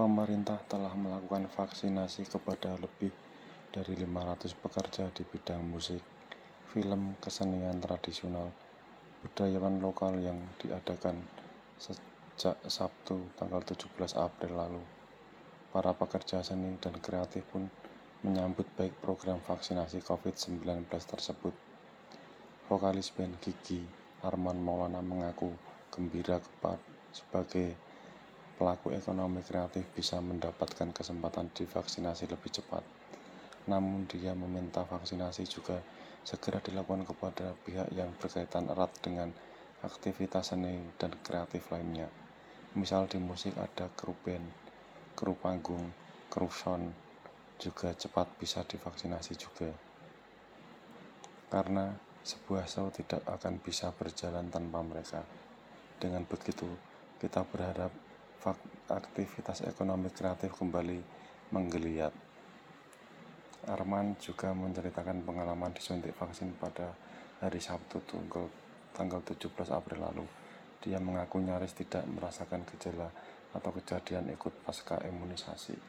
pemerintah telah melakukan vaksinasi kepada lebih dari 500 pekerja di bidang musik, film, kesenian tradisional, budayawan lokal yang diadakan sejak Sabtu tanggal 17 April lalu. Para pekerja seni dan kreatif pun menyambut baik program vaksinasi COVID-19 tersebut. Vokalis band Gigi, Arman Maulana mengaku gembira sebagai pelaku ekonomi kreatif bisa mendapatkan kesempatan divaksinasi lebih cepat. Namun dia meminta vaksinasi juga segera dilakukan kepada pihak yang berkaitan erat dengan aktivitas seni dan kreatif lainnya. Misal di musik ada kru band, kru panggung, kru sound juga cepat bisa divaksinasi juga. Karena sebuah show tidak akan bisa berjalan tanpa mereka. Dengan begitu, kita berharap aktivitas ekonomi kreatif kembali menggeliat. Arman juga menceritakan pengalaman disuntik vaksin pada hari Sabtu tanggal 17 April lalu. Dia mengaku nyaris tidak merasakan gejala atau kejadian ikut pasca imunisasi